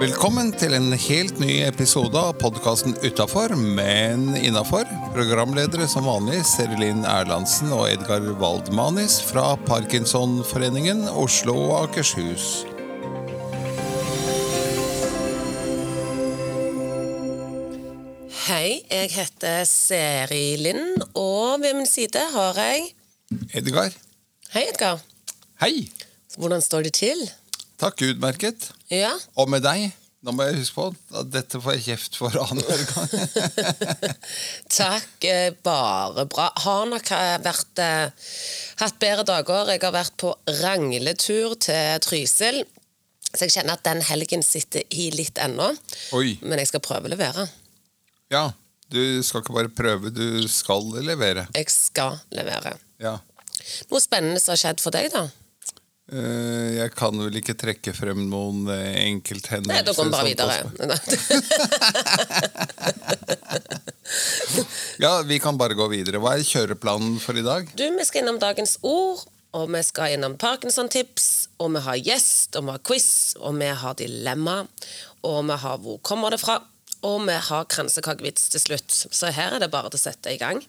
Velkommen til en helt ny episode av podkasten Utafor, men innafor. Programledere som vanlig Serilin Erlandsen og Edgar Waldmanis fra Parkinsonforeningen Oslo og Akershus. Hei, jeg heter Seri Lind, og ved min side har jeg Edgar. Hei, Edgar. Hei! Hvordan står det til? Takk, utmerket. Ja, Og med deg. Nå må jeg huske på at dette får jeg kjeft for annenhver gang. takk. eh, Bare bra. Har nok eh, vært eh, hatt bedre dager. Jeg har vært på rangletur til Trysil. Så jeg kjenner at den helgen sitter i litt ennå. Oi. Men jeg skal prøve å levere. Ja, du skal ikke bare prøve, du skal levere. Jeg skal levere. Ja. Noe spennende som har skjedd for deg, da? Eh, Jeg kan vel ikke trekke frem noen eh, enkelthendelser. Nei, da går vi bare videre. Ja, vi kan bare gå videre. Hva er kjøreplanen for i dag? Du, vi skal innom dagens ord, og vi skal innom Parkinson-tips, og vi har gjest, og vi har quiz, og vi har dilemma, og vi har hvor kommer det fra, og vi har kransekakevits til slutt. Så her er det bare til å sette i gang.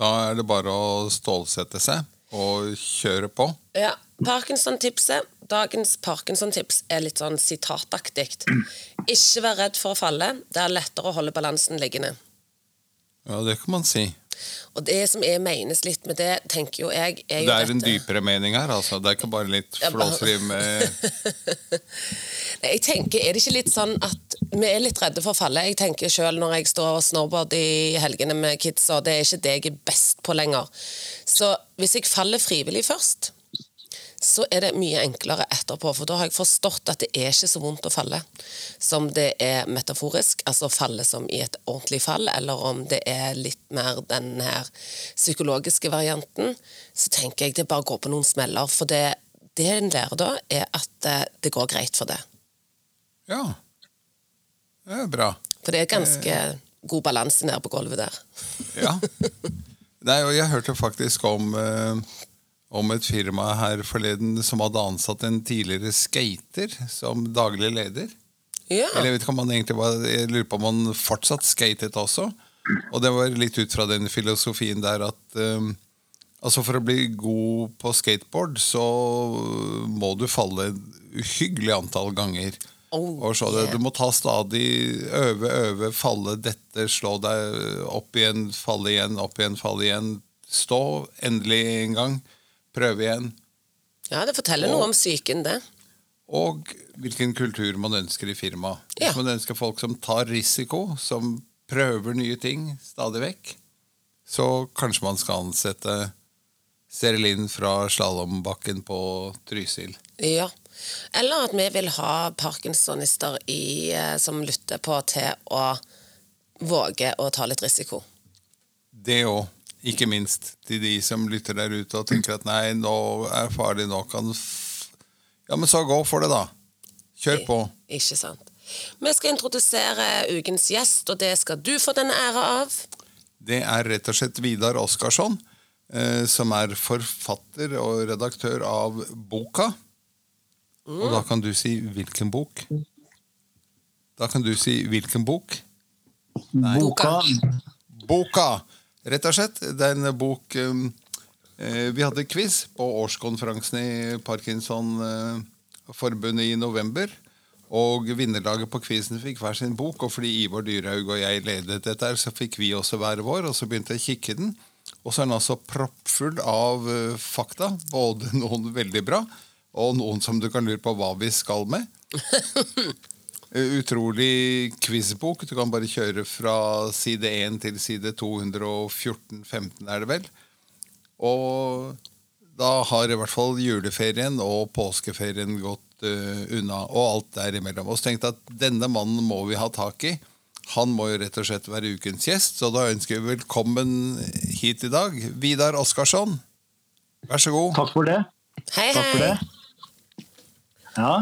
Da er det bare å stålsette seg og kjøre på. Ja, Parkinson-tipset. Dagens Parkinson-tips er litt sånn sitataktig. Ikke vær redd for å falle. Det er lettere å holde balansen liggende. Ja, det kan man si. Og det som er menes litt med det, tenker jo jeg er jo Det er en dypere mening her, altså. Det er ikke bare litt flåseri med Nei, Jeg tenker, Er det ikke litt sånn at vi er litt redde for å falle? Jeg tenker selv når jeg står og snowboard i helgene med kidsa, det er ikke det jeg er best på lenger. Så hvis jeg faller frivillig først, så er det mye enklere etterpå. For da har jeg forstått at det er ikke så vondt å falle som det er metaforisk, altså falle som i et ordentlig fall, eller om det er litt mer den her psykologiske varianten, så tenker jeg det bare går på noen smeller. For det, det en lærer da, er at eh, det går greit for det. Ja. Det er bra. For det er ganske god balanse nede på gulvet der. Ja. Nei, og jeg hørte faktisk om, eh, om et firma her forleden som hadde ansatt en tidligere skater som daglig leder. Ja. Eller jeg vet ikke om han egentlig var Jeg lurer på om han fortsatt skatet også. Og det var litt ut fra den filosofien der at um, Altså For å bli god på skateboard så må du falle uhyggelig antall ganger. Oh, og så det, yeah. Du må ta stadig øve, øve, falle, dette, slå deg opp igjen, falle igjen, opp igjen, falle igjen. Stå endelig en gang. Prøve igjen. ja, det forteller noe om psyken, det. Og hvilken kultur man ønsker i firmaet. Hvis Ja. man ønsker folk som tar risiko, som prøver nye ting stadig vekk, så kanskje man skal ansette Serilin fra slalåmbakken på Trysil. Ja. Eller at vi vil ha parkinsonister i, eh, som lytter på, til å våge å ta litt risiko. Det òg, ikke minst til de som lytter der ute og tenker at nei, nå er farlig, nå kan Ja, men så gå for det, da. Kjør på. Ikke sant. Vi skal introdusere ukens gjest, og det skal du få den æra av. Det er rett og slett Vidar Oskarsson, eh, som er forfatter og redaktør av Boka. Og da kan du si hvilken bok? Da kan du si hvilken bok? Boka. Boka! Rett og slett. Det er en bok um, eh, Vi hadde quiz på årskonferansen i Parkinsonforbundet i november. Og vinnerlaget på quizen fikk hver sin bok, og fordi Ivor Dyrhaug og jeg ledet dette, så fikk vi også hver vår, og så begynte jeg å kikke den. Og så er den altså proppfull av eh, fakta, både noen veldig bra, og noen som du kan lure på hva vi skal med. Eh, Utrolig quizbok. Du kan bare kjøre fra side 1 til side 214-15, er det vel. Og da har i hvert fall juleferien og påskeferien gått uh, unna, og alt derimellom. Og så tenkte jeg at denne mannen må vi ha tak i. Han må jo rett og slett være ukens gjest, så da ønsker vi velkommen hit i dag. Vidar Oskarsson, vær så god. Takk for det. Hei, Takk for det. Ja.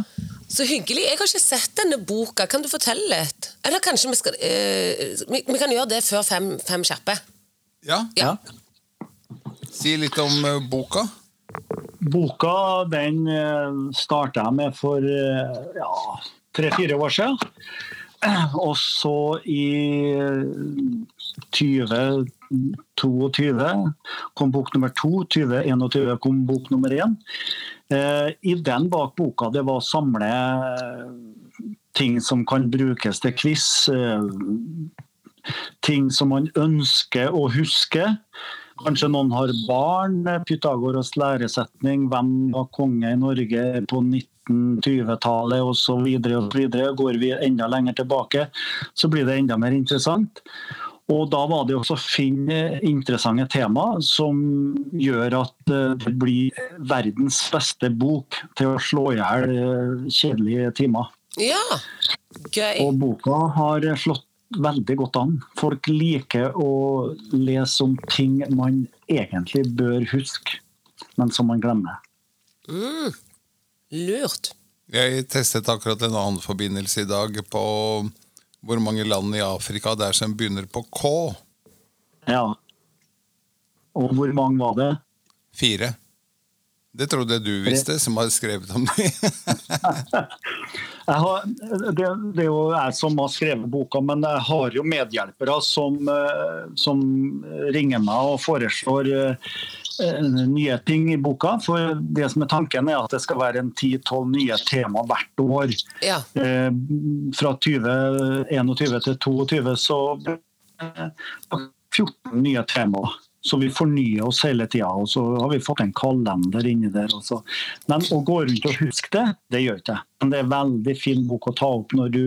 Så hyggelig. Jeg har ikke sett denne boka. Kan du fortelle litt? Eller kanskje vi skal eh, vi, vi kan gjøre det før fem, fem kjappe. Ja, Ja. Si litt om eh, boka. Boka den starta jeg med for ja, tre-fire år siden. Og så i 2022 kom bok nummer to. 2021 kom bok nummer én. I den bak boka det var å samle ting som kan brukes til quiz. Ting som man ønsker å huske. Kanskje noen har barn. Pythagoras læresetning. Hvem var konge i Norge på 1920-tallet osv. Går vi enda lenger tilbake, så blir det enda mer interessant. Og Da var det også å finne interessante tema som gjør at det blir verdens beste bok til å slå i hjel kjedelige timer. Ja, gøy. Og boka har slått veldig godt an. Folk liker å lese om ting man egentlig bør huske, men som man glemmer. Mm. Lurt. Jeg testet akkurat en annen forbindelse i dag på hvor mange land i Afrika det er som begynner på K. Ja. Og hvor mange var det? Fire. Det trodde jeg du visste, som har skrevet om det. har, det, det, er jo jeg som har skrevet boka, men jeg har jo medhjelpere som, eh, som ringer meg og foreslår uh, nye ting i boka. For det som er tanken er at det skal være en 10-12 nye tema hvert år. Ja. Eh, fra 2021 til 2022 så uh, 14 nye temaer. Så vi fornyer oss hele tida. Og så har vi fått en kalender inni der. Også. Men å gå rundt og huske det, det gjør ikke jeg. Men det er en veldig fin bok å ta opp når du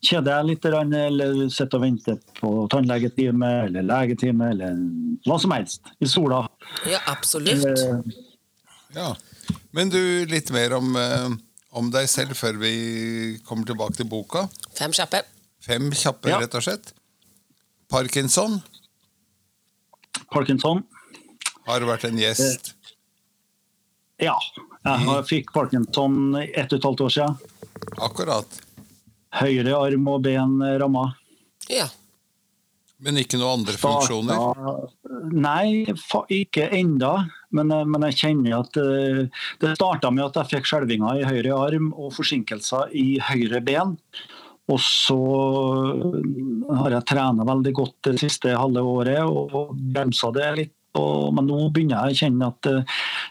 kjeder deg litt, eller sitter og venter på tannlegetime eller legetime eller hva som helst i sola. Ja, absolutt. Eh, ja. Men du, litt mer om, eh, om, deg selv før vi kommer tilbake til boka. Fem kjappe. Fem kjappe, ja. rett og slett. Parkinson. Parkinson. Har du vært en gjest? Ja. Jeg fikk parkinson ett og et halvt år siden. Akkurat. Høyre arm og ben ramma. Ja. Men ikke noen andre funksjoner? Nei, ikke enda. Men, men, jeg kjenner at eh, det starta med at jeg fikk skjelvinger i høyre arm og forsinkelser i høyre ben. Og så har jeg trent veldig godt det siste halve året og bremsa det litt. Og, men nå begynner jeg å kjenne at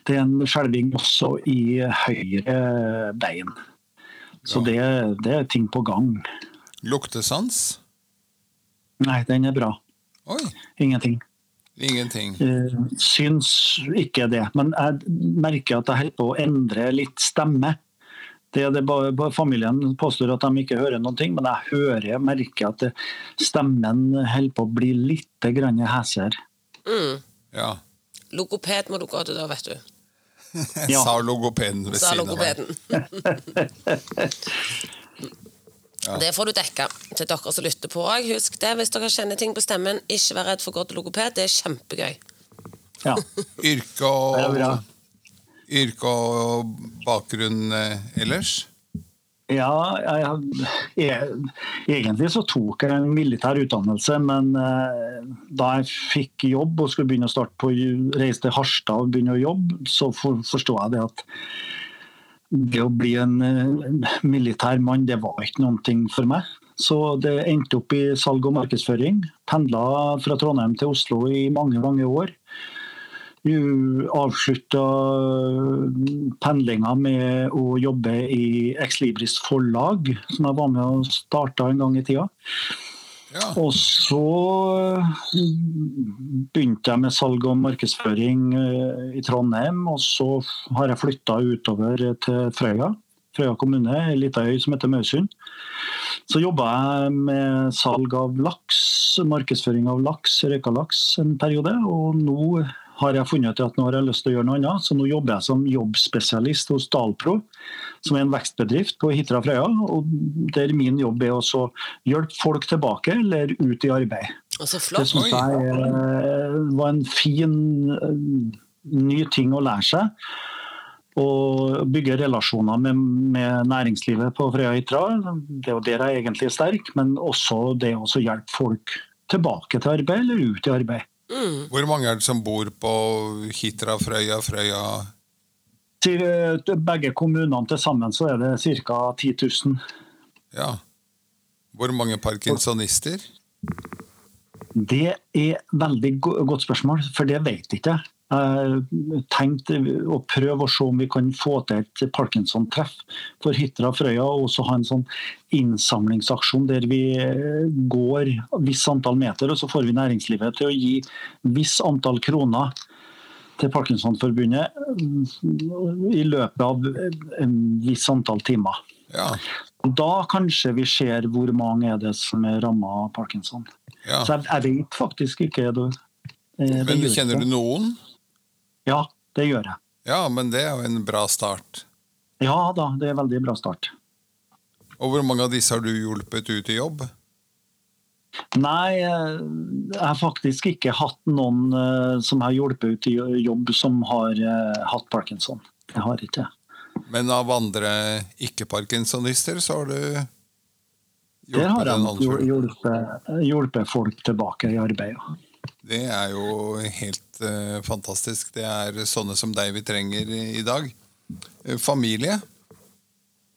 det er en skjelving også i høyre bein. Så det, det, er ting på gang. Luktesans? Nei, den er bra. Oi. Ingenting. Ingenting. Uh, syns ikke det. Men jeg merker at jeg holder på å endre litt stemme. Det, det bare, familien påstår at de ikke hører noen ting, men jeg hører, jeg merker at det, stemmen holder på å bli litt hesere. Mm. Ja. Logoped må du gå til da, vet du. Ja. sa logopeden ved sa siden av meg. ja. Det får du dekka til dere som lytter på òg. Husk det, hvis dere kjenner ting på stemmen, ikke vær redd for å gå til logoped. Det er kjempegøy. Ja. Yrke og yrke og bakgrunn eh, ellers? Ja, jeg, jeg, egentlig så tok jeg en militær utdannelse, men eh, da jeg fikk jobb og skulle begynne å starte på reise til Harstad og begynne å jobbe, så for, forstod jeg det at det å bli en eh, militær mann, det var ikke noen ting for meg. Så det endte opp i salg og markedsføring. Pendla fra Trondheim til Oslo i mange, mange år avslutta pendlinga med å jobbe i Exlibris forlag, som jeg var med og starta en gang i tida. Ja. Og så begynte jeg med salg og markedsføring eh, i Trondheim. Og så har jeg flytta utover til Frøya. Frøya kommune, ei lita øy som heter Møysund. Så jobba jeg med salg av laks, markedsføring av laks, røyka laks en periode. Og nå har jeg funnet ut at nå har jeg lyst til å gjøre noe annet. Så nå jobber jeg som jobbspesialist hos Dalpro, som er en vekstbedrift på Hitra Frøya. og Der min jobb er å hjelpe folk tilbake eller ut i arbeid. Altså. Det syns jeg eh, var en fin eh, ny ting å lære seg. Og bygge relasjoner med, med næringslivet på Frøya Hitra. Det er jo der jeg egentlig er sterk, men også det å hjelpe folk tilbake til arbeid eller ut i arbeid. Mm. Hvor mange er det som bor på Hitra, Frøya, Frøya Til eh, begge kommunene til sammen så er det ca. 10 000. Ja. Hvor mange parkinsonister? Det er veldig go- godt spørsmål, for det vet ikke jeg. Jeg tenkte å prøve å se om vi kan få til et Parkinson-treff for Hitra og Frøya, og også ha en sånn innsamlingsaksjon der vi går visst antall meter, og så får vi næringslivet til å gi viss antall kroner til Parkinsonforbundet i løpet av en viss antall timer. Ja. Da kanskje vi ser hvor mange er det som er ramma av parkinson. ja. Så jeg, jeg vet faktisk ikke. Det, eh, det Men kjenner du noen? Ja, det gjør jeg. Ja, men det er jo en bra start. Ja da, det er en veldig bra start. Og hvor mange av disse har du hjulpet ut i jobb? Nei, eh, jeg har faktisk ikke hatt noen eh, som har hjulpet ut i jobb som har eh, hatt parkinson. Jeg har ikke. Men av andre ikke-parkinsonister så har du Der har hjulpet en jeg håndfull. hjulpet, hjulpet folk tilbake i arbeid. Det er jo helt uh, fantastisk. Det er sånne som deg vi trenger i, dag. Eh, familie?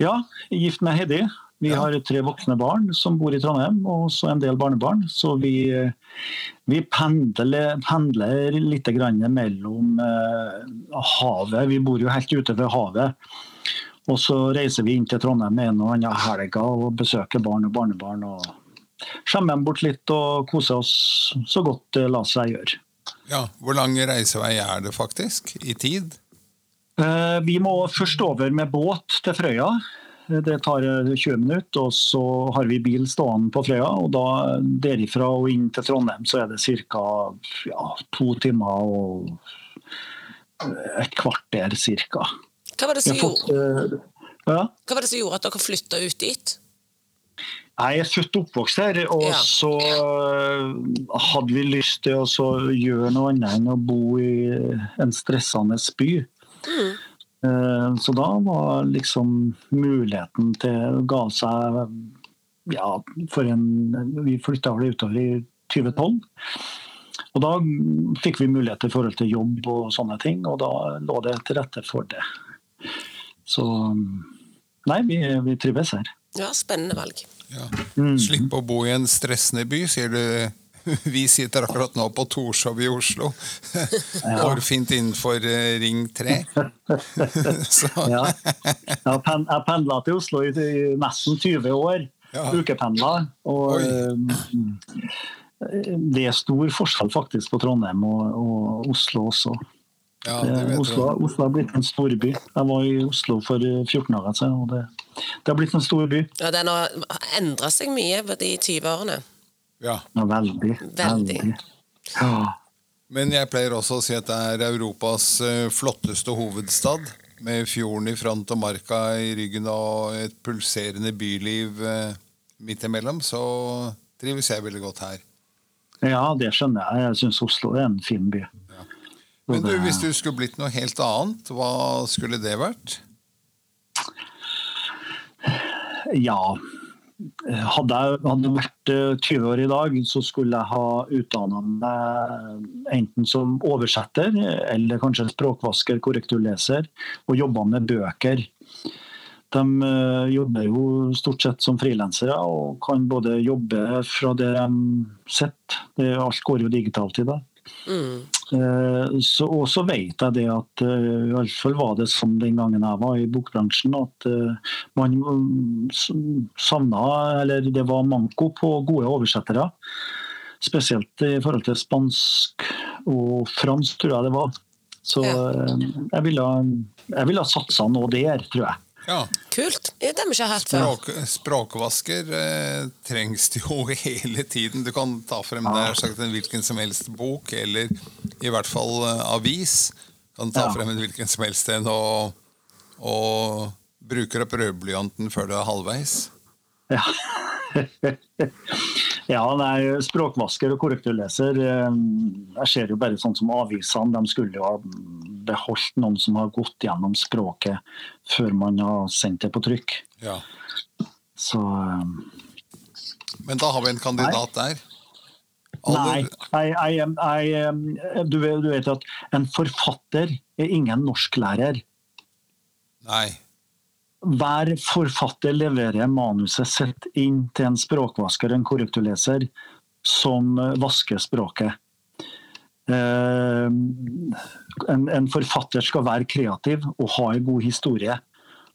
Ja, gift med Heddy. Vi Ja. har tre voksne barn som bor i Trondheim, og så en del barnebarn. Så vi, vi pendler, pendler litt grann mellom uh, havet. Vi bor jo helt ute ved havet. Og så reiser vi inn til Trondheim en og annen helg og besøker barn og barnebarn. og Skjemmer dem bort litt og kose oss så godt det lar seg gjøre. Ja, Hvor lang reisevei er det faktisk? I tid? Eh, Vi må først over med båt til Frøya. Det tar eh, 20 minutter, og så har vi bil stående på Frøya. og da Derifra og inn til Trondheim så er det ca. Ja, to timer og eh, et kvarter ca. Hva var det som, gjorde, Ja. hva var det som gjorde at dere flytta ut dit? Jeg er født og oppvokst her, og Ja. så eh, hadde vi lyst til å gjøre noe annet enn å bo i en stressende by. Mm. Eh, Så da var liksom muligheten til ga seg ja, for en Vi flytta vel utover i 2012. Og da fikk vi mulighet i forhold til jobb og sånne ting, og da lå det til rette for det. Så Nei, vi, vi trives her. Ja, spennende valg. Ja. Mm. Slippe å bo i en stressende by, sier du. Vi sitter akkurat nå på Torshov i Oslo. Hårfint innenfor eh, Ring 3. Så, Ja. Jeg har pendla til Oslo i, i nesten 20 år. Ja. Ukependla. Og Oi. eh, det er stor forskjell faktisk på Trondheim og, og Oslo også. Ja, det Eh, vet Oslo. Oslo har blitt en storby. Jeg var i Oslo for eh, 14 år siden, og det, det har blitt en stor by. Ja, Den har endra seg mye på de 20 årene. Ja. Ja, veldig. Veldig. Ja. Men jeg pleier også å si at det er Europas eh, flotteste hovedstad. Med fjorden i front og marka i ryggen og et pulserende byliv eh, midt imellom. Så trives jeg veldig godt her. ja, det skjønner jeg. Jeg syns Oslo er en fin by. Men du, hvis du skulle blitt noe helt annet, hva skulle det vært? Ja. Hadde jeg hadde vært eh, 20 år i dag, så skulle jeg ha utdanna meg enten som oversetter eller kanskje språkvasker, korrekturleser, og jobba med bøker. De eh, jobber jo stort sett som frilansere og kan både jobbe fra det de sitter. Det- Alt går jo digitalt i dag. Mm. Eh, Så, og så vet jeg det at uh, i hvert fall var det sånn den gangen jeg var i bokbransjen, at eh, man mm, savna Eller det var manko på gode oversettere. Spesielt i forhold til spansk og fransk, tror jeg det var. Så eh, jeg ville, jeg ville ha satsa noe der, tror jeg. Ja, Kult. Det har vi ikke hatt før. språk, Språkvasker eh, trengs det jo hele tiden. Du kan ta frem nær sagt en hvilken som helst bok, eller i hvert fall eh, avis. Kan ta Ja. frem en hvilken som helst en og, og bruker opp rødblyanten før du er halvveis. Ja. ja, nei, språkvasker og korrekturleser eh, Jeg ser jo bare sånn som avisene. De skulle jo ha beholdt noen som har gått gjennom språket før man har sendt det på trykk. Ja. Så eh, Men da har vi en kandidat der. Nei, Aller- jeg, jeg, jeg, du, vet- du vet at en forfatter er ingen norsklærer. Nei. Hver forfatter leverer manuset sitt inn til en språkvasker, en korrekturleser, som eh, vasker språket. Eh, en, en, forfatter skal være kreativ og ha en god historie.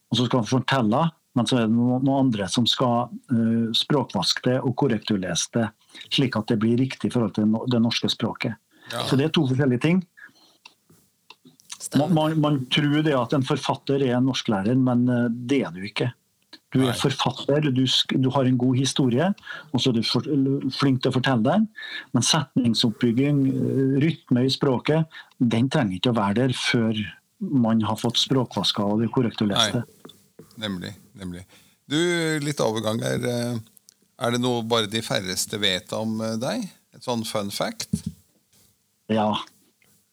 Og så skal han fortelle, men så er det noen andre som skal uh, språkvaske det og korrekturlese det, slik at det blir riktig i forhold til det norske språket. Ja. Så det er to forskjellige ting. Man, man, man, tror det at en forfatter er en norsklærer, men uh, det er du ikke. Du er forfatter, du, du, har en god historie, og så er du for, flink til å fortelle den. Men setningsoppbygging, eh, rytme i språket, den trenger ikke å være der før man har fått språkvaska og det korrekte å lese det. Nemlig. nemlig. Du, litt overgang her. Eh, er det noe bare de færreste vet om eh, deg? Et sånn fun fact? Ja,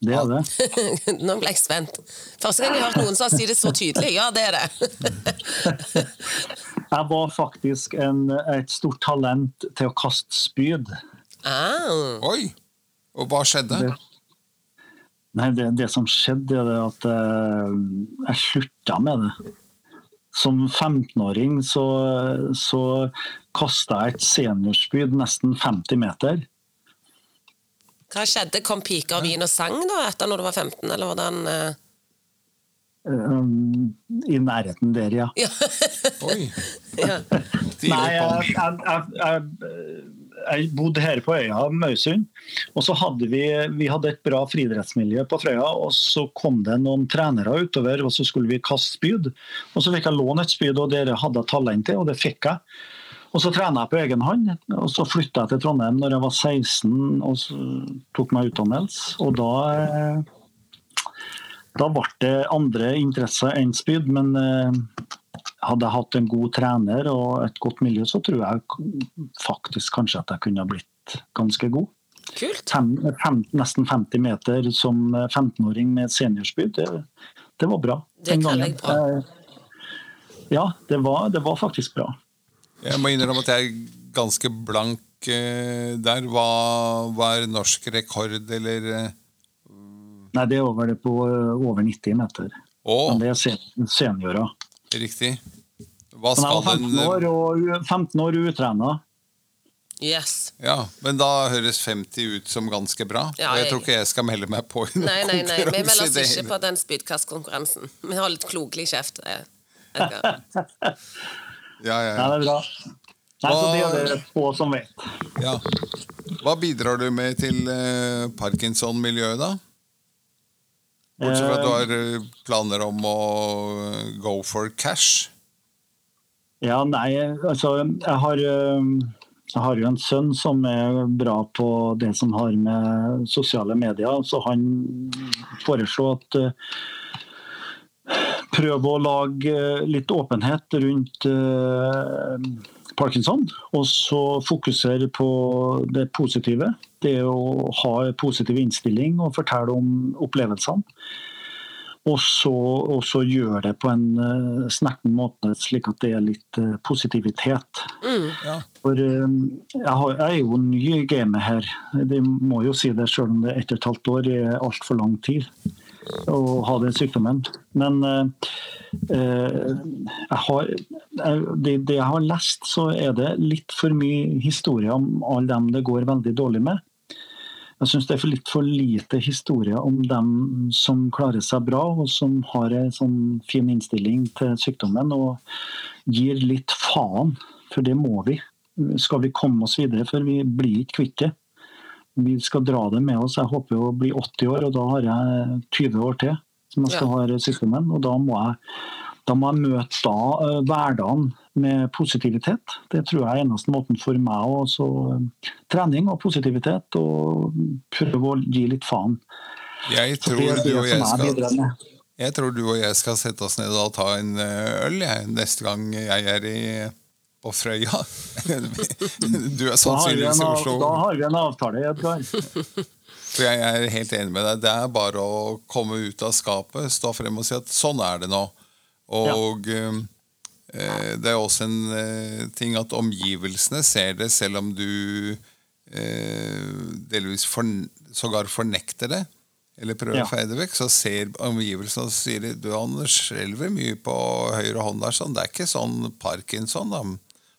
det er det. Nå ble jeg spent. Første gang jeg har hørt noen som sier det så tydelig. Ja, det er det. jeg var faktisk en, et stort talent til å kaste spyd. Ah. Oi! Og hva skjedde? Det, nei, det, det, som skjedde, er at uh, jeg slutta med det. Som 15-åring så, så kasta jeg et seniorspyd nesten 50 meter. Hva skjedde? Kom piker, vin og sang da, etter når du var 15, eller hvordan uh... um, I nærheten der, ja. ja. Oi. ja. Nei, jeg, jeg, jeg, jeg, bodde her på øya Mausund. Og så hadde vi, vi hadde et bra friidrettsmiljø på Frøya. Og så kom det noen trenere utover, og så skulle vi kaste spyd. Og så fikk jeg låne et spyd, og dere hadde talent til, og det fikk jeg. Og så trena jeg på egen hånd. og Så flytta jeg til Trondheim når jeg var 16 og tok meg utdannelse. Og da, eh, da ble det andre interesser enn spyd. Men eh, hadde jeg hatt en god trener og et godt miljø, så tror jeg faktisk kanskje at jeg kunne ha blitt ganske god. Kult. Fem, fem, nesten 50 meter som 15-åring med seniorspyd, det, det, var bra. Det kan jeg bra. Ja, det var, det var faktisk bra. Jeg må innrømme at jeg er ganske blank eh, der. Hva, hva, er norsk rekord, eller eh? Nei, det er over, det på eh, over 90 meter. Åh. Men det er seniorer. Riktig. Hva skal den Men jeg var 15 år og 15 år utrena. Yes. Ja, Men da høres 50 ut som ganske bra. Ja, jeg, og jeg tror ikke jeg skal melde meg på i noen nei, nei, nei. Vi melder oss ikke på den spydkastkonkurransen. Vi har litt klokelig kjeft. Ja, ja, ja. det er bra. Nei, Hva, så det er det få som vet. Ja. Hva bidrar du med til uh, Parkinson-miljøet, da? Bortsett fra at du har eh, planer om å go for cash? Ja, nei, altså Jeg har, jeg har jo en sønn som er bra på det som har med sosiale medier, så han foreslår at prøve å lage litt åpenhet rundt uh, parkinson. Og så fokusere på det positive. Det å ha en positiv innstilling og fortelle om opplevelsene. Og så, og så gjøre det på en uh, snerten måte, slik at det er litt uh, positivitet. Mm, ja. For uh, jeg, har, jeg, er jo ny i gamet her. De må jo si det, selv om det er ett og et halvt år er altfor lang tid å ha den sykdommen. Men eh, eh, jeg har, det, det, jeg har lest, så er det litt for mye historie om alle dem det går veldig dårlig med. Jeg syns det er for litt for lite historie om dem som klarer seg bra, og som har en sånn fin innstilling til sykdommen og gir litt faen. For det må vi. Skal vi komme oss videre, for vi blir ikke kvitt det vi skal dra det med oss. Jeg håper å bli 80 år, og da har jeg 20 år til som jeg skal ja. ha sykdommen. Og da må jeg, da må jeg møte da, uh, hverdagen med positivitet. Det tror jeg er eneste måten for meg også. Uh, trening og positivitet, og prøve å gi litt faen. Jeg tror, du og jeg, skal, jeg tror du og jeg skal sette oss ned og ta en eh, øl jeg, neste gang jeg er i på Frøya. Du er sannsynligvis i Oslo. Da har vi en avtale, Edgar. For jeg er helt enig med deg. Det er bare å komme ut av skapet, stå frem og si at sånn er det nå. Og ja. eh, det er også en eh, ting at omgivelsene ser det, selv om du eh, delvis for, sågar fornekter det. eller prøver Ja. å feie det vekk, så ser omgivelsene og sier du Anders skjelver mye på høyre hånd der, sånn. det er ikke sånn parkinson. Da.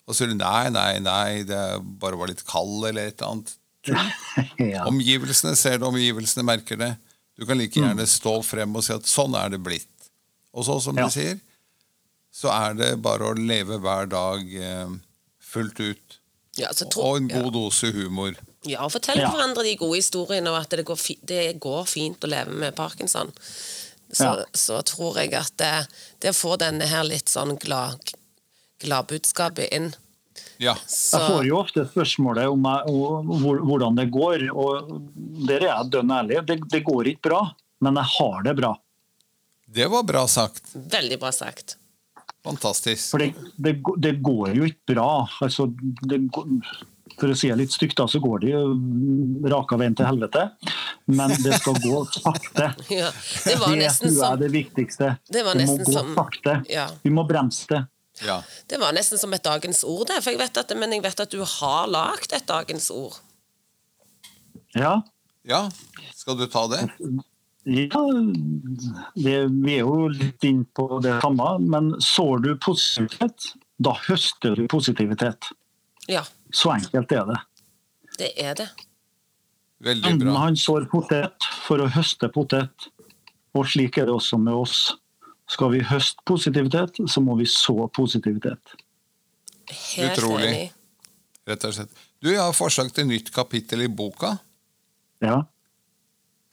Og så sier du nei, nei, nei, det bare var litt kald eller et eller annet. Ja. Omgivelsene ser det, omgivelsene merker det. Du kan like Mm. gjerne stå frem og si at sånn er det blitt. Og så, som Ja. du sier, så er det bare å leve hver dag eh, fullt ut. Ja, så tror- og en ja. god dose humor. Ja, og fortell Ja. hverandre de gode historiene, og at det går, fi det går fint å leve med parkinson. Så, Ja. så tror jeg at det, det får denne her litt sånn glad, gladbudskapet inn. Ja. Så, Jeg får jo ofte spørsmålet om jeg, og, hvor- hvordan det går, og der er jeg dønn ærlig. Det, det går ikke bra, men jeg har det bra. Det var bra sagt. Veldig bra sagt. Fantastisk. For det, det, går- det går jo ikke bra. Altså, det, for å si det litt stygt, da, så går det jo raka veien til helvete. Men det skal gå sakte. Ja, det var Det nesten tror jeg er det viktigste. Det var må gå som- sakte. Ja. Vi må bremse det. Ja. Det var nesten som et dagens ord, det. For jeg vet at, men jeg vet at du har lagd et dagens ord. Ja. ja. Skal du ta det? Ja, det, vi er jo litt inn på det samme, men sår du positivitet, da høster du positivitet. Ja, Så enkelt er det. det er det. Veldig Enten han sår potet for å høste potet, og slik er det også med oss. Skal vi høste positivitet, så må vi så positivitet. Helt Utrolig. enig. Rett og slett. Du, jeg har forslag til nytt kapittel i boka. Ja,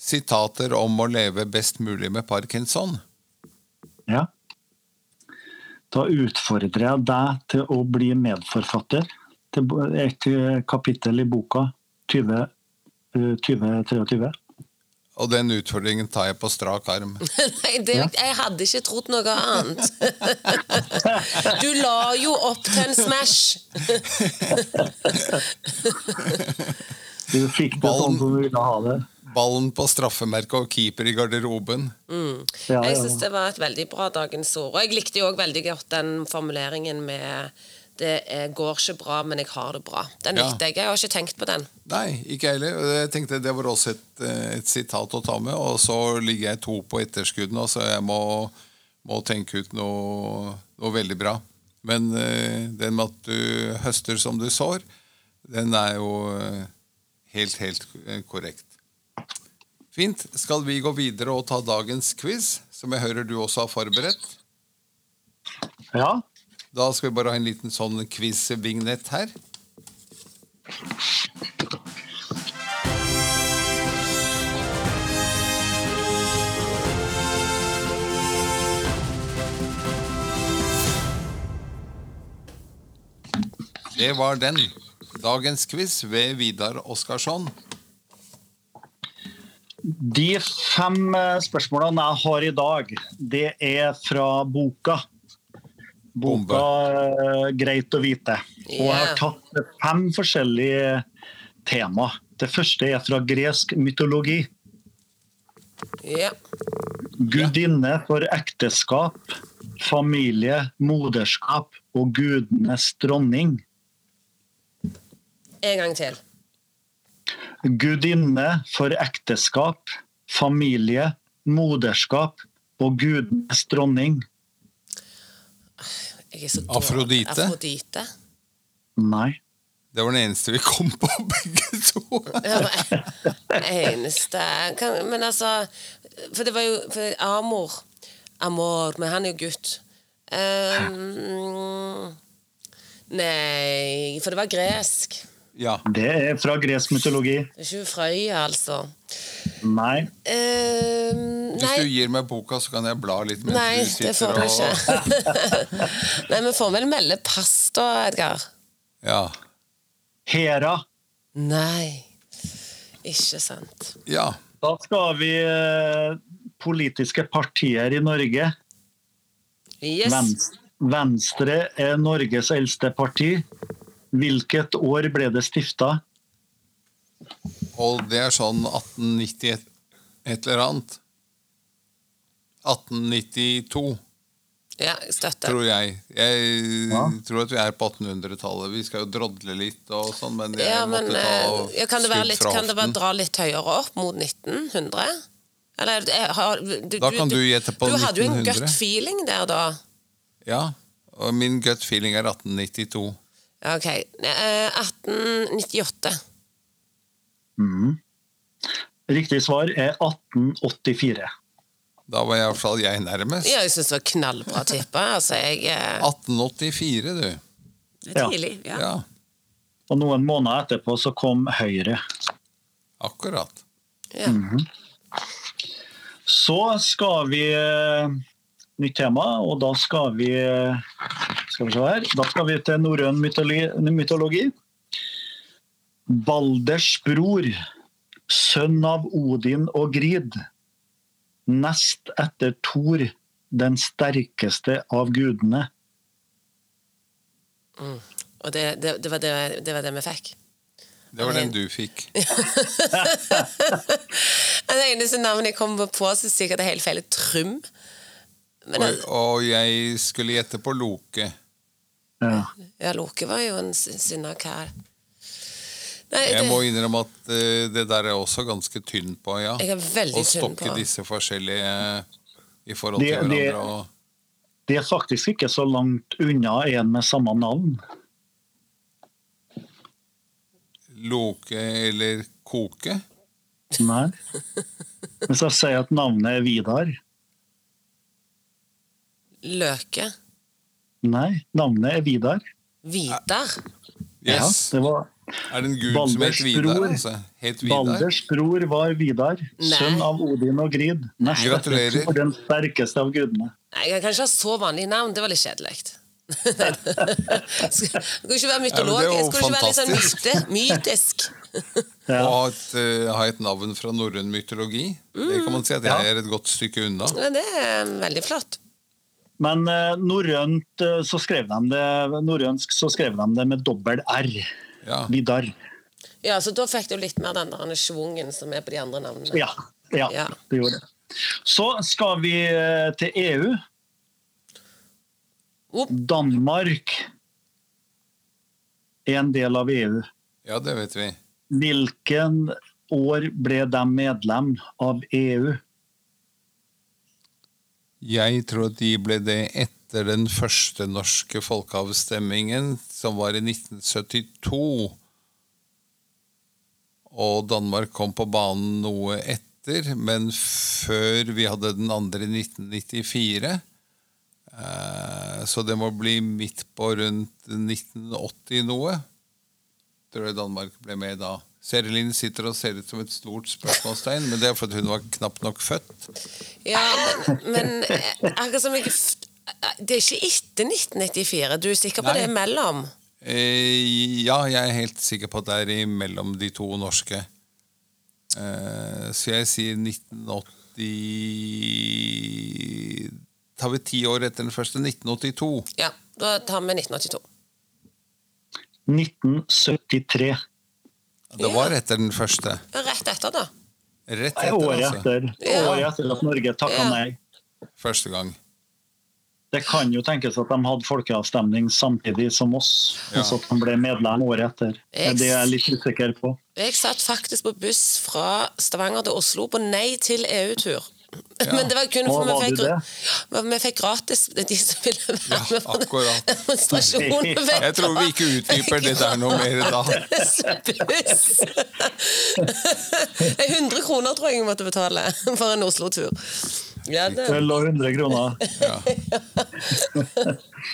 Sitater om å leve best mulig med parkinson. ja. Da utfordrer jeg deg til å bli medforfatter til et kapittel i boka 20, eh, 2023. Og den utfordringen tar jeg på strak arm. Nei, det, jeg hadde ikke trodd noe annet. Du la jo opp til en smash. Du fikk det sånn som du ville ha det. Ballen på straffemerket og keeper i garderoben. Mm. Jeg ja, syns det var et veldig bra dagens ord. Og jeg likte jo òg veldig godt den formuleringen med det er, går ikke bra, men jeg har det bra. Den Ja. likte jeg. Jeg har ikke tenkt på den. Nei, ikke jeg heller. Jeg tenkte Det var også et, eh, et sitat å ta med. Og så ligger jeg to på etterskuddene, så jeg må, må tenke ut noe, noe veldig bra. Men eh, den med at du høster som du sår, den er jo eh, helt, helt eh, korrekt. Fint. Skal vi gå videre og ta dagens quiz, som jeg hører du også har forberedt? ja. Da skal vi bare ha en liten sånn quiz-vignett her. Det var den. Dagens quiz ved Vidar Oskarsson. De fem eh, spørsmålene jeg har i dag, det er fra boka. Bombe. Boka eh, Greit å vite. Og jeg har tatt fem forskjellige tema. Det første er fra gresk mytologi. Ja. Gudinne for ekteskap, familie, moderskap og gudenes dronning. En gang til. Gudinne for ekteskap, familie, moderskap og gudenes dronning. Jeg er så dårlig. Afrodite? Afrodite. Nei. Det var den eneste vi kom på, begge to. Ja, men- eneste kan, Men altså For det var jo for Amor. Amor, men han er jo gutt. Um, nei For det var gresk. Ja. Det er fra gresk mytologi. Det er ikke Frøya, altså. Nei. Um, Hvis du gir meg boka, så kan jeg bla litt mens nei, du det får du og ikke. nei, vi får vel melde pass, da, Edgar. Ja. Hera. Nei. Ikke sant. ja. Da skal vi eh, politiske partier i Norge. Yes. Venstre, Venstre er Norges eldste parti. Hvilket år ble det stifta? Og det er sånn 1890 et, eller annet. 1892, Ja, støtte. tror jeg. Jeg Ja. tror at vi er på 1800-tallet. Vi skal jo drodle litt og sånn, men jeg Ja, men måtte ta og ja, kan det være litt, kan det være dra litt høyere opp mot 1900? Eller jeg har, du, Da kan du gjette på 1900. Du hadde jo en 1900. gut feeling der, da. Ja, og min gut feeling er 1892. Ok. Eh, 1898. Riktig svar er 1884. Da var i hvert fall jeg nærmest. Ja, jeg syns det var knallbra tippa. Altså, jeg eh, 1884, du. Det er tidlig. Ja. Ja, Og noen måneder etterpå så kom Høyre. akkurat. Ja. Så skal vi eh, Nytt tema, og da skal vi eh, Skal vi se her. Da skal vi til norrøn mytologi. mytologi. Balders bror, sønn av Odin og Grid, nest etter Thor, den sterkeste av gudene. Og det, det, det, var det, det var det vi fikk. Det var den du fikk. Det eneste navnet jeg kommer på, så sikkert det er helt feil, Trym. Men Og, og jeg skulle gjette på Loke. Ja. ja, Loke var jo en kar. Nei, Jeg må innrømme at eh, det der er også ganske tynn på, ja. jeg er veldig Å tynn stokke på. disse forskjellige eh, i forhold Det- til det- hverandre. Og, Det er faktisk ikke så langt unna en med samme navn. Loke eller Koke. Nei. Hvis jeg sier at navnet er Vidar Løke. Nei, navnet er Vidar. Vidar. Ja, det var Er det en gud som Balders het Vidar? bror. Altså? Het Vidar? Balders bror var Vidar, Nei. sønn av Odin og Grid. Neste Gratulerer. For den sterkeste av gudene. Nei, jeg kan ikke ha så vanlig navn. Det var litt kjedelig. Skal ikke være mytolog. Ja, men det er jo Skal ikke være litt sånn fantastisk. myte, mytisk. Ja. Og ha et, eh, ha et navn fra norrøn mytologi. Det kan man si at jeg er et godt stykke unna. Men det er veldig flott. Men eh, norrønt eh, så skrev de det norrønsk så skrev de det med dobbel R. Ja. Vidar. Ja, så da fikk du litt mer den der schwungen som er på de andre navnene. Ja, ja, Ja. det gjorde det. Så skal vi eh, til EU. Opp. Danmark er en del av EU. ja, det vet vi. Hvilken år ble de medlem av EU? Jeg tror de ble det etter den første norske folkeavstemmingen, som var i 1972. Og Danmark kom på banen noe etter, men før vi hadde den andre i 1994. Eh, Så det må bli midt på rundt 1980 noe. Tror jeg Danmark ble med da. Serelin sitter og ser ut som et stort spørsmålstegn, men det er fordi hun var knapt nok født. Ja, men, men eh, akkurat som jeg eh, Det er ikke etter 1994. Du er sikker på Nei. det er mellom? Eh, ja, jeg er helt sikker på at det er imellom de to norske. Eh, så jeg sier 1980 Tar vi ti år etter den første? 1982. Ja, da tar vi 1982. 1973. Det var etter den første. Rett etter, da. Rett etter, Året altså. etter, Ja. året etter at Norge takka Ja. nei. Første gang. Det kan jo tenkes at de hadde folkeavstemning samtidig som oss, Ja. og så at de ble medlem året etter. Jeg- Det er jeg litt usikker på. Jeg satt faktisk på buss fra Stavanger til Oslo på nei til EU-tur. Men det var kun for vi fikk, ja, vi fikk gratis de som ville være Ja, med på akkurat. demonstrasjonen. Jeg tror vi ikke utdyper det der noe mer da. buss. 100 kroner tror jeg jeg måtte betale for en Oslo-tur. Ja, det. Øl og 100 kroner.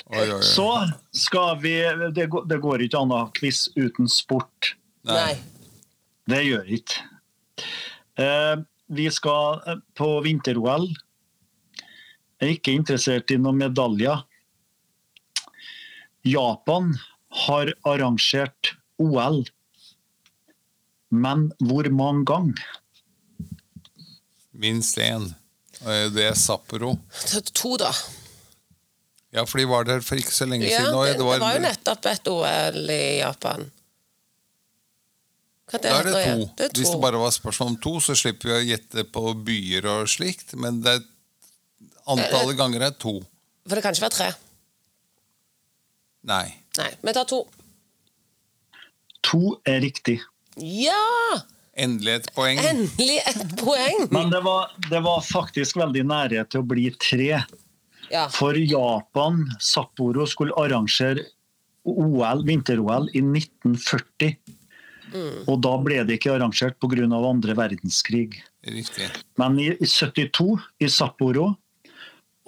Oi, oi, oi. Så skal vi Det går, det går ikke an å ha quiz uten sport. Nei. Det gjør ikke. Eh, vi skal eh, på vinter-OL. Jeg er ikke interessert i noen medaljer. Japan har arrangert OL, men hvor mange ganger? Minst én. Det er Sapporo. To, da. Ja, for de var der for ikke så lenge Ja, siden. Det, det, det var jo nettopp et OL i Japan. Da er det to. Det er Hvis det bare var spørsmål om to, så slipper vi å gjette på byer og slikt. Men det er, antallet ganger er to. For det kan ikke være tre. Nei. Nei, vi tar to. To er riktig. Ja! Endelig et poeng. Endelig et poeng! Men det var, det var faktisk veldig nære til å bli tre. Ja. For Japan, Sapporo, skulle arrangere OL, vinter-OL i 1940. Og da ble det ikke arrangert pga. andre verdenskrig. Riktig. Men i, i 72 i Sapporo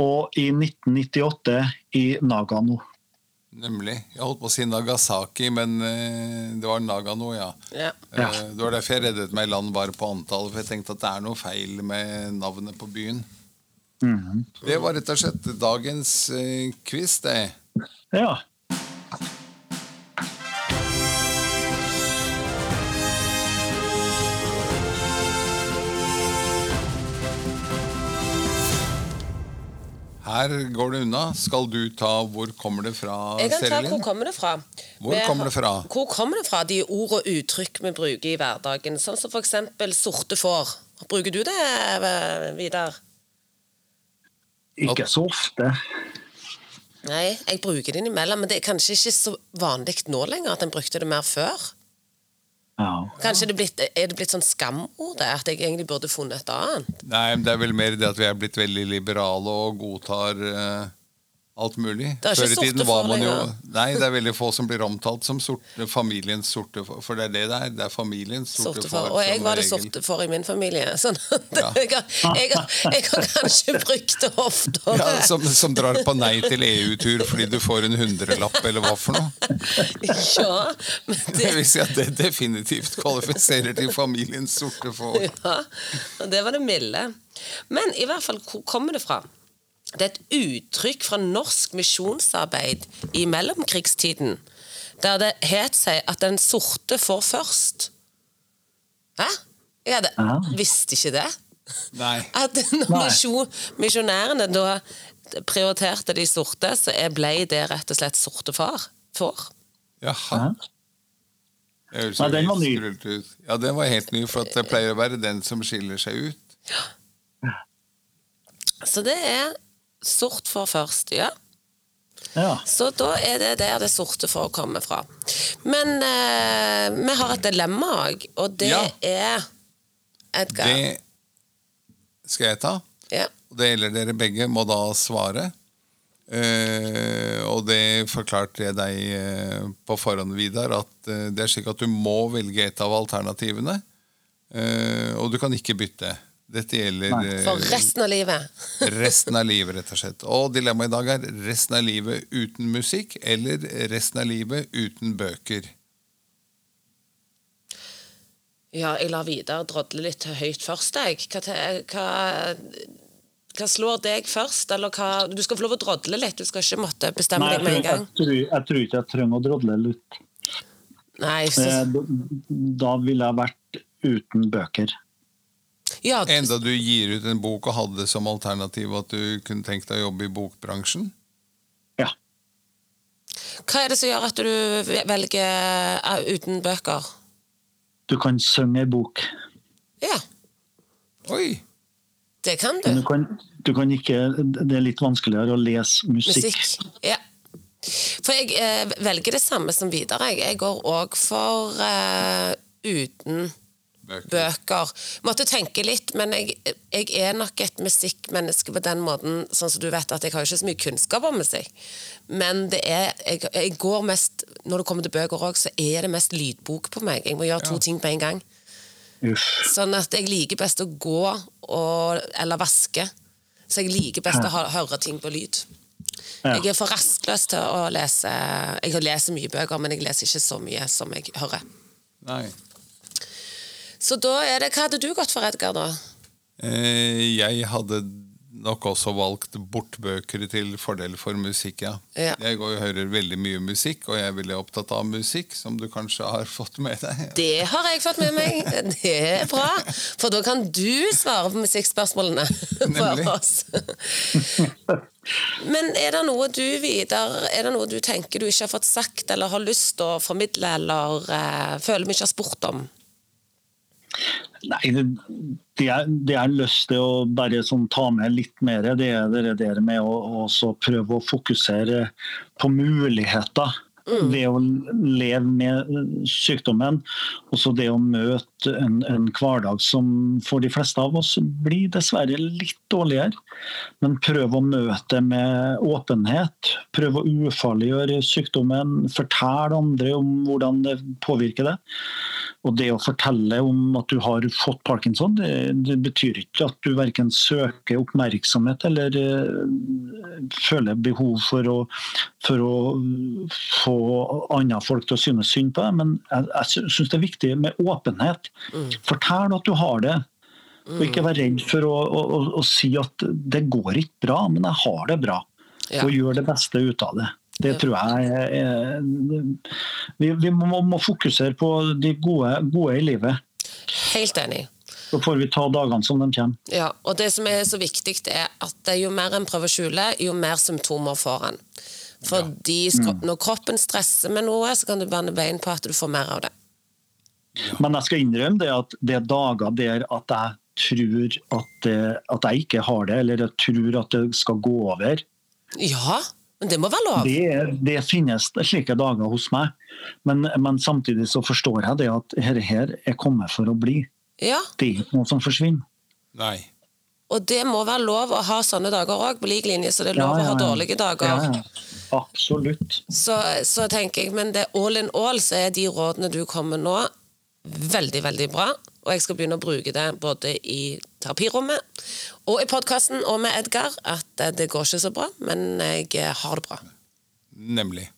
og i 1998 i Nagano. Nemlig. Jeg holdt på å si Nagasaki, men eh, det var Nagano, ja. Ja. Ja. Eh, det var derfor jeg reddet meg i land bare på antall, for jeg tenkte at det er noe feil med navnet på byen. Mhm. Det var rett og slett dagens eh, quiz, det. Ja. Her går det unna. Skal du ta 'Hvor kommer det fra', Jeg kan ta hvor kommer det fra. Hvor Vi kommer det fra? Hvor kommer det fra, de ord og uttrykk vi bruker i hverdagen? Sånn som for eksempel sorte får. Bruker du det, eh, Vidar? Ikke så ofte. Nei, jeg bruker det innimellom, men det er kanskje ikke så vanlig nå lenger at en brukte det mer før. Ja. Kanskje det blitt, er det blitt sånn skamord, det, at jeg egentlig burde funnet et annet? Nei, men Det er vel mer det at vi er blitt veldig liberale og godtar eh, alt mulig. Før i tiden var man jo. Nei, det er veldig få som blir omtalt som sorte, familiens sorte far. For det er det det er. Det er familiens sorte, Sorte får. Og jeg var det regel. sorte for i min familie. Sånn at Ja. jeg, har, jeg, har, jeg har kanskje brukt det oftere. Ja, som, som drar på nei til EU-tur fordi du får en hundrelapp, eller hva for noe. Ja, men Det det, vil si at det definitivt kvalifiserer til familiens sorte far. ja, og det var det milde. Men i hvert fall, hvor kommer det fra? Det er et uttrykk fra norsk misjonsarbeid i mellomkrigstiden, der det het seg at den sorte får først. Hæ? Jeg hadde, Ja. visste ikke det. Nei. At når misjon, misjonærene da prioriterte de sorte, så ble det rett og slett sorte far. får. Jaha. Ja. Det høres jo den var ny. ut. Ja, den var helt ny, for at det pleier å være den som skiller seg ut. Ja. Så det er sort for først, ja. ja. Så da er det der det sorte får komme fra. Men eh, vi har et dilemma òg, og det Ja. er Edgar. Det skal jeg ta. Ja. Det gjelder dere begge, må da svare. Eh, og det forklarte jeg deg eh, på forhånd, Vidar, at eh, det er slik at du må velge et av alternativene. Eh, og du kan ikke bytte. Dette gjelder eh, For resten av livet. resten av livet, rett og slett. Og dilemmaet i dag er resten av livet uten musikk eller resten av livet uten bøker. Ja, jeg lar Vidar drodle litt høyt først, jeg. Hva, hva, hva slår deg først? Eller hva Du skal få lov å drodle litt, du skal ikke måtte bestemme Nei, deg med en gang. tror, jeg, tror, jeg tror ikke jeg trenger å drodle litt. Nei, Eh, så, Da da ville jeg vært uten bøker. Ja, Enda du gir ut en bok og hadde som alternativ at du kunne tenkt deg å jobbe i bokbransjen? Ja. hva er det som gjør at du velger eh, uten bøker? Du kan synge ei bok, Ja, Oi! det kan men du. du kan, du kan ikke Det er litt vanskeligere å lese musikk. Musikk. Ja. For jeg eh, velger det samme som Vidar. Jeg, jeg går òg for eh, uten Bøker. bøker. Måtte tenke litt, men jeg, jeg er nok et musikkmenneske på den måten, sånn som du vet at jeg har ikke så mye kunnskap om musikk. Men det er, jeg, jeg går mest, når det kommer til bøker òg, så er det mest lydbok på meg. Jeg må gjøre to ting på en gang. Yes. Sånn at jeg liker best å gå og, eller vaske. Så jeg liker best å høre ting på lyd. Ja. Jeg er for rastløs til å lese Jeg leser mye bøker, men jeg leser ikke så mye som jeg hører. Nei. Så da er det Hva hadde du gått for, Edgar, da? Eh, jeg hadde nok også valgt bort bøker til fordel for musikk, ja. Ja. Jeg går og hører veldig mye musikk, og jeg er veldig opptatt av musikk, som du kanskje har fått med deg. Det har jeg fått med meg. Det er bra. For da kan du svare på musikkspørsmålene for oss. Men er det noe du, videre, er det noe du tenker du ikke har fått sagt, eller har lyst til å formidle, eller uh, føler vi ikke har spurt om? Nei, det, er, det er lyst til å bare sånn ta med litt mer, det er det der med å prøve å fokusere på muligheter Det å leve med sykdommen, og så det å møte en, en hverdag som for de fleste av oss blir dessverre litt dårligere. Men prøv å møte det med åpenhet. Prøv å ufarliggjøre sykdommen. Fortell andre om hvordan det påvirker det. Og det å fortelle om at du har fått parkinson, det, det betyr ikke at du verken søker oppmerksomhet eller uh, føler behov for å, for å få andre folk til å synes synd på deg. Men jeg, jeg syns det er viktig med åpenhet. Mm. Fortell at du har det. Og ikke være redd for å, å, å, å, si at det går ikke bra, men jeg har det bra. Ja. Og gjør det beste ut av det. Det tror jeg er, vi, vi må, må, fokusere på de gode, gode, i livet. Helt enig. Så får vi ta dagene som de kommer. Ja, og Det som er så viktig, er at jo mer en prøver å skjule, jo mer symptomer får en. Fordi ja. mm. Når kroppen stresser med noe, så kan du banne bein på at du får mer av det. Men jeg skal innrømme det at det er dager der at jeg tror at, at jeg ikke har det, eller jeg tror at det skal gå over. Ja, men det må være lov? Det, det finnes slike dager hos meg. Men, men, samtidig så forstår jeg det at dette her er kommet for å bli. Ja. Det er ikke noe som forsvinner. Nei. Og det må være lov å ha sånne dager òg, på lik linje så det er lov ja, ja, ja. å ha dårlige dager. Absolutt. Så, så, tenker jeg, Men det all in all så er de rådene du kommer nå, veldig, veldig bra. Og jeg skal begynne å bruke det både i terapirommet og i podkasten og med Edgar. At det går ikke så bra, men jeg har det bra. Nemlig.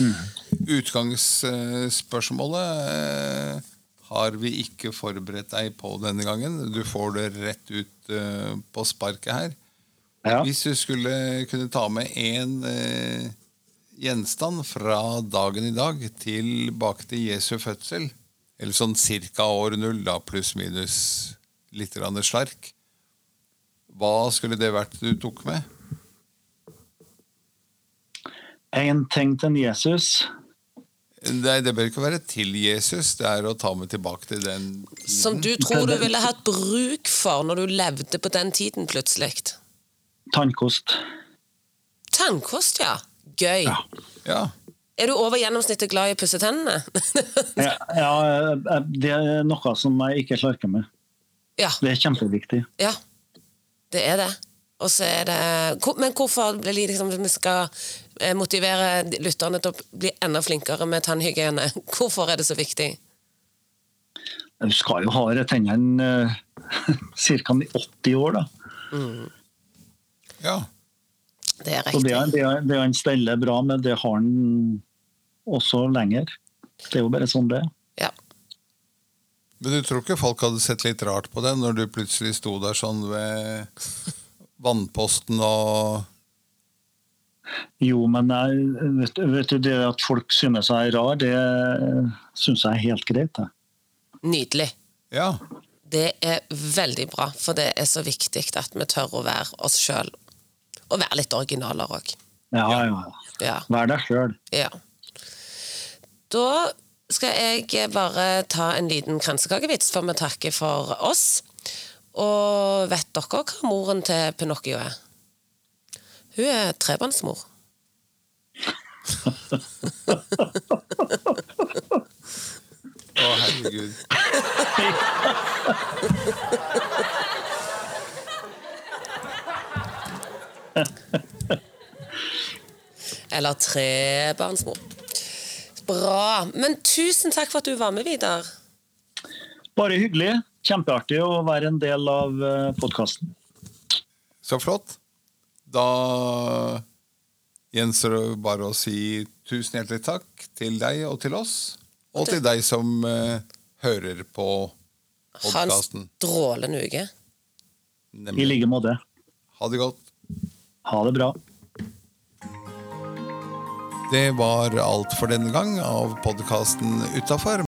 Mm. Utgangsspørsmålet eh, har vi ikke forberedt deg på denne gangen. Du får det rett ut eh, på sparket her. Ja. Hvis du skulle kunne ta med én eh, gjenstand fra dagen i dag tilbake til Jesu fødsel, eller sånn cirka år null, da, pluss-minus litt slark. Hva skulle det vært du tok med? En ting til Jesus. Nei, det bør ikke være til Jesus. Det er å ta med tilbake til den tiden. Som du tror du ville hatt bruk for når du levde på den tiden, plutselig? Tannkost. Tannkost, ja. Gøy. Ja. ja. Er du over gjennomsnittet glad i å pusse tennene? ja, ja, det er noe som jeg ikke slarker med. Ja. Det er kjempeviktig. Ja, det er det. Og så er det Men hvorfor liksom, vi skal eh, motivere lytterne til å bli enda flinkere med tannhygiene? Hvorfor er det så viktig? Du skal jo ha tennene ca. i 80 år, da. Mm. Ja. Det er riktig. Så det, det, det han steller bra med, det har han også lenger. Det er jo bare sånn det er. Men du tror ikke folk hadde sett litt rart på det når du plutselig sto der sånn ved vannposten og Jo, men jeg, vet, vet, du, det at folk synes jeg er rar, det synes jeg er helt greit. Jeg. Nydelig. Ja. Det er veldig bra, for det er så viktig at vi tør å være oss sjøl og være litt originaler òg. Ja, ja. ja. Vær deg sjøl. Ja. Da skal jeg bare ta en liten kransekakevits før vi takker for oss. Og vet dere hva moren til Pinocchio er? Hun er trebarnsmor. Å, herregud. Eller trebarnsmor. Bra. Men tusen takk for at du var med, Vidar. Bare hyggelig. Kjempeartig å være en del av eh, podkasten. Så flott. Da gjenstår det bare å si tusen hjertelig takk til deg og til oss. Og til deg som uh, hører på podkasten. Ha en strålende uke. I like måte. Ha det godt. Ha det bra. Det var alt for denne gang av podkasten Utafor.